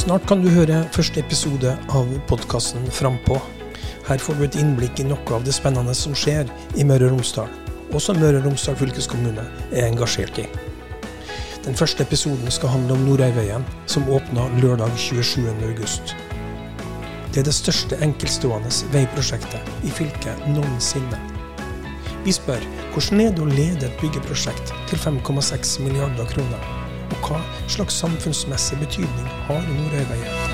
Snart kan du høre første episode av podkasten Frampå. Her får du et innblikk i noe av det spennende som skjer i Møre og Romsdal, og som Møre og Romsdal fylkeskommune er engasjert i. Den første episoden skal handle om Nordøyveien, som åpna lørdag 27.8. Det er det største enkeltstående veiprosjektet i fylket noensinne. Vi spør hvordan er det å lede et byggeprosjekt til 5,6 milliarder kroner? Hva slags samfunnsmessig betydning har Nordøyveien?